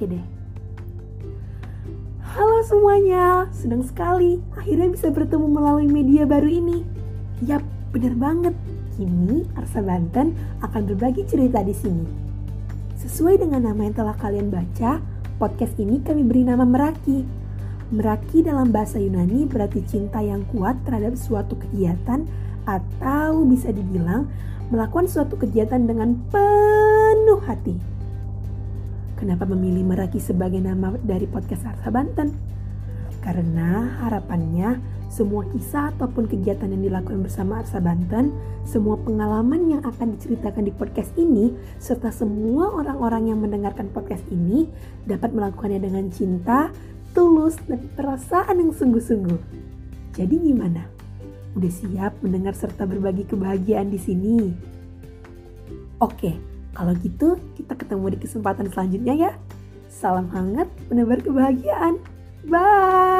Oke deh. Halo semuanya, senang sekali akhirnya bisa bertemu melalui media baru ini. Yap, bener banget. Kini Arsa Banten akan berbagi cerita di sini. Sesuai dengan nama yang telah kalian baca, podcast ini kami beri nama Meraki. Meraki dalam bahasa Yunani berarti cinta yang kuat terhadap suatu kegiatan atau bisa dibilang melakukan suatu kegiatan dengan penuh hati. Kenapa memilih Meraki sebagai nama dari podcast Arsa Banten? Karena harapannya semua kisah ataupun kegiatan yang dilakukan bersama Arsa Banten, semua pengalaman yang akan diceritakan di podcast ini, serta semua orang-orang yang mendengarkan podcast ini dapat melakukannya dengan cinta, tulus, dan perasaan yang sungguh-sungguh. Jadi gimana? Udah siap mendengar serta berbagi kebahagiaan di sini? Oke, kalau gitu, kita ketemu di kesempatan selanjutnya ya. Salam hangat, menebar kebahagiaan. Bye!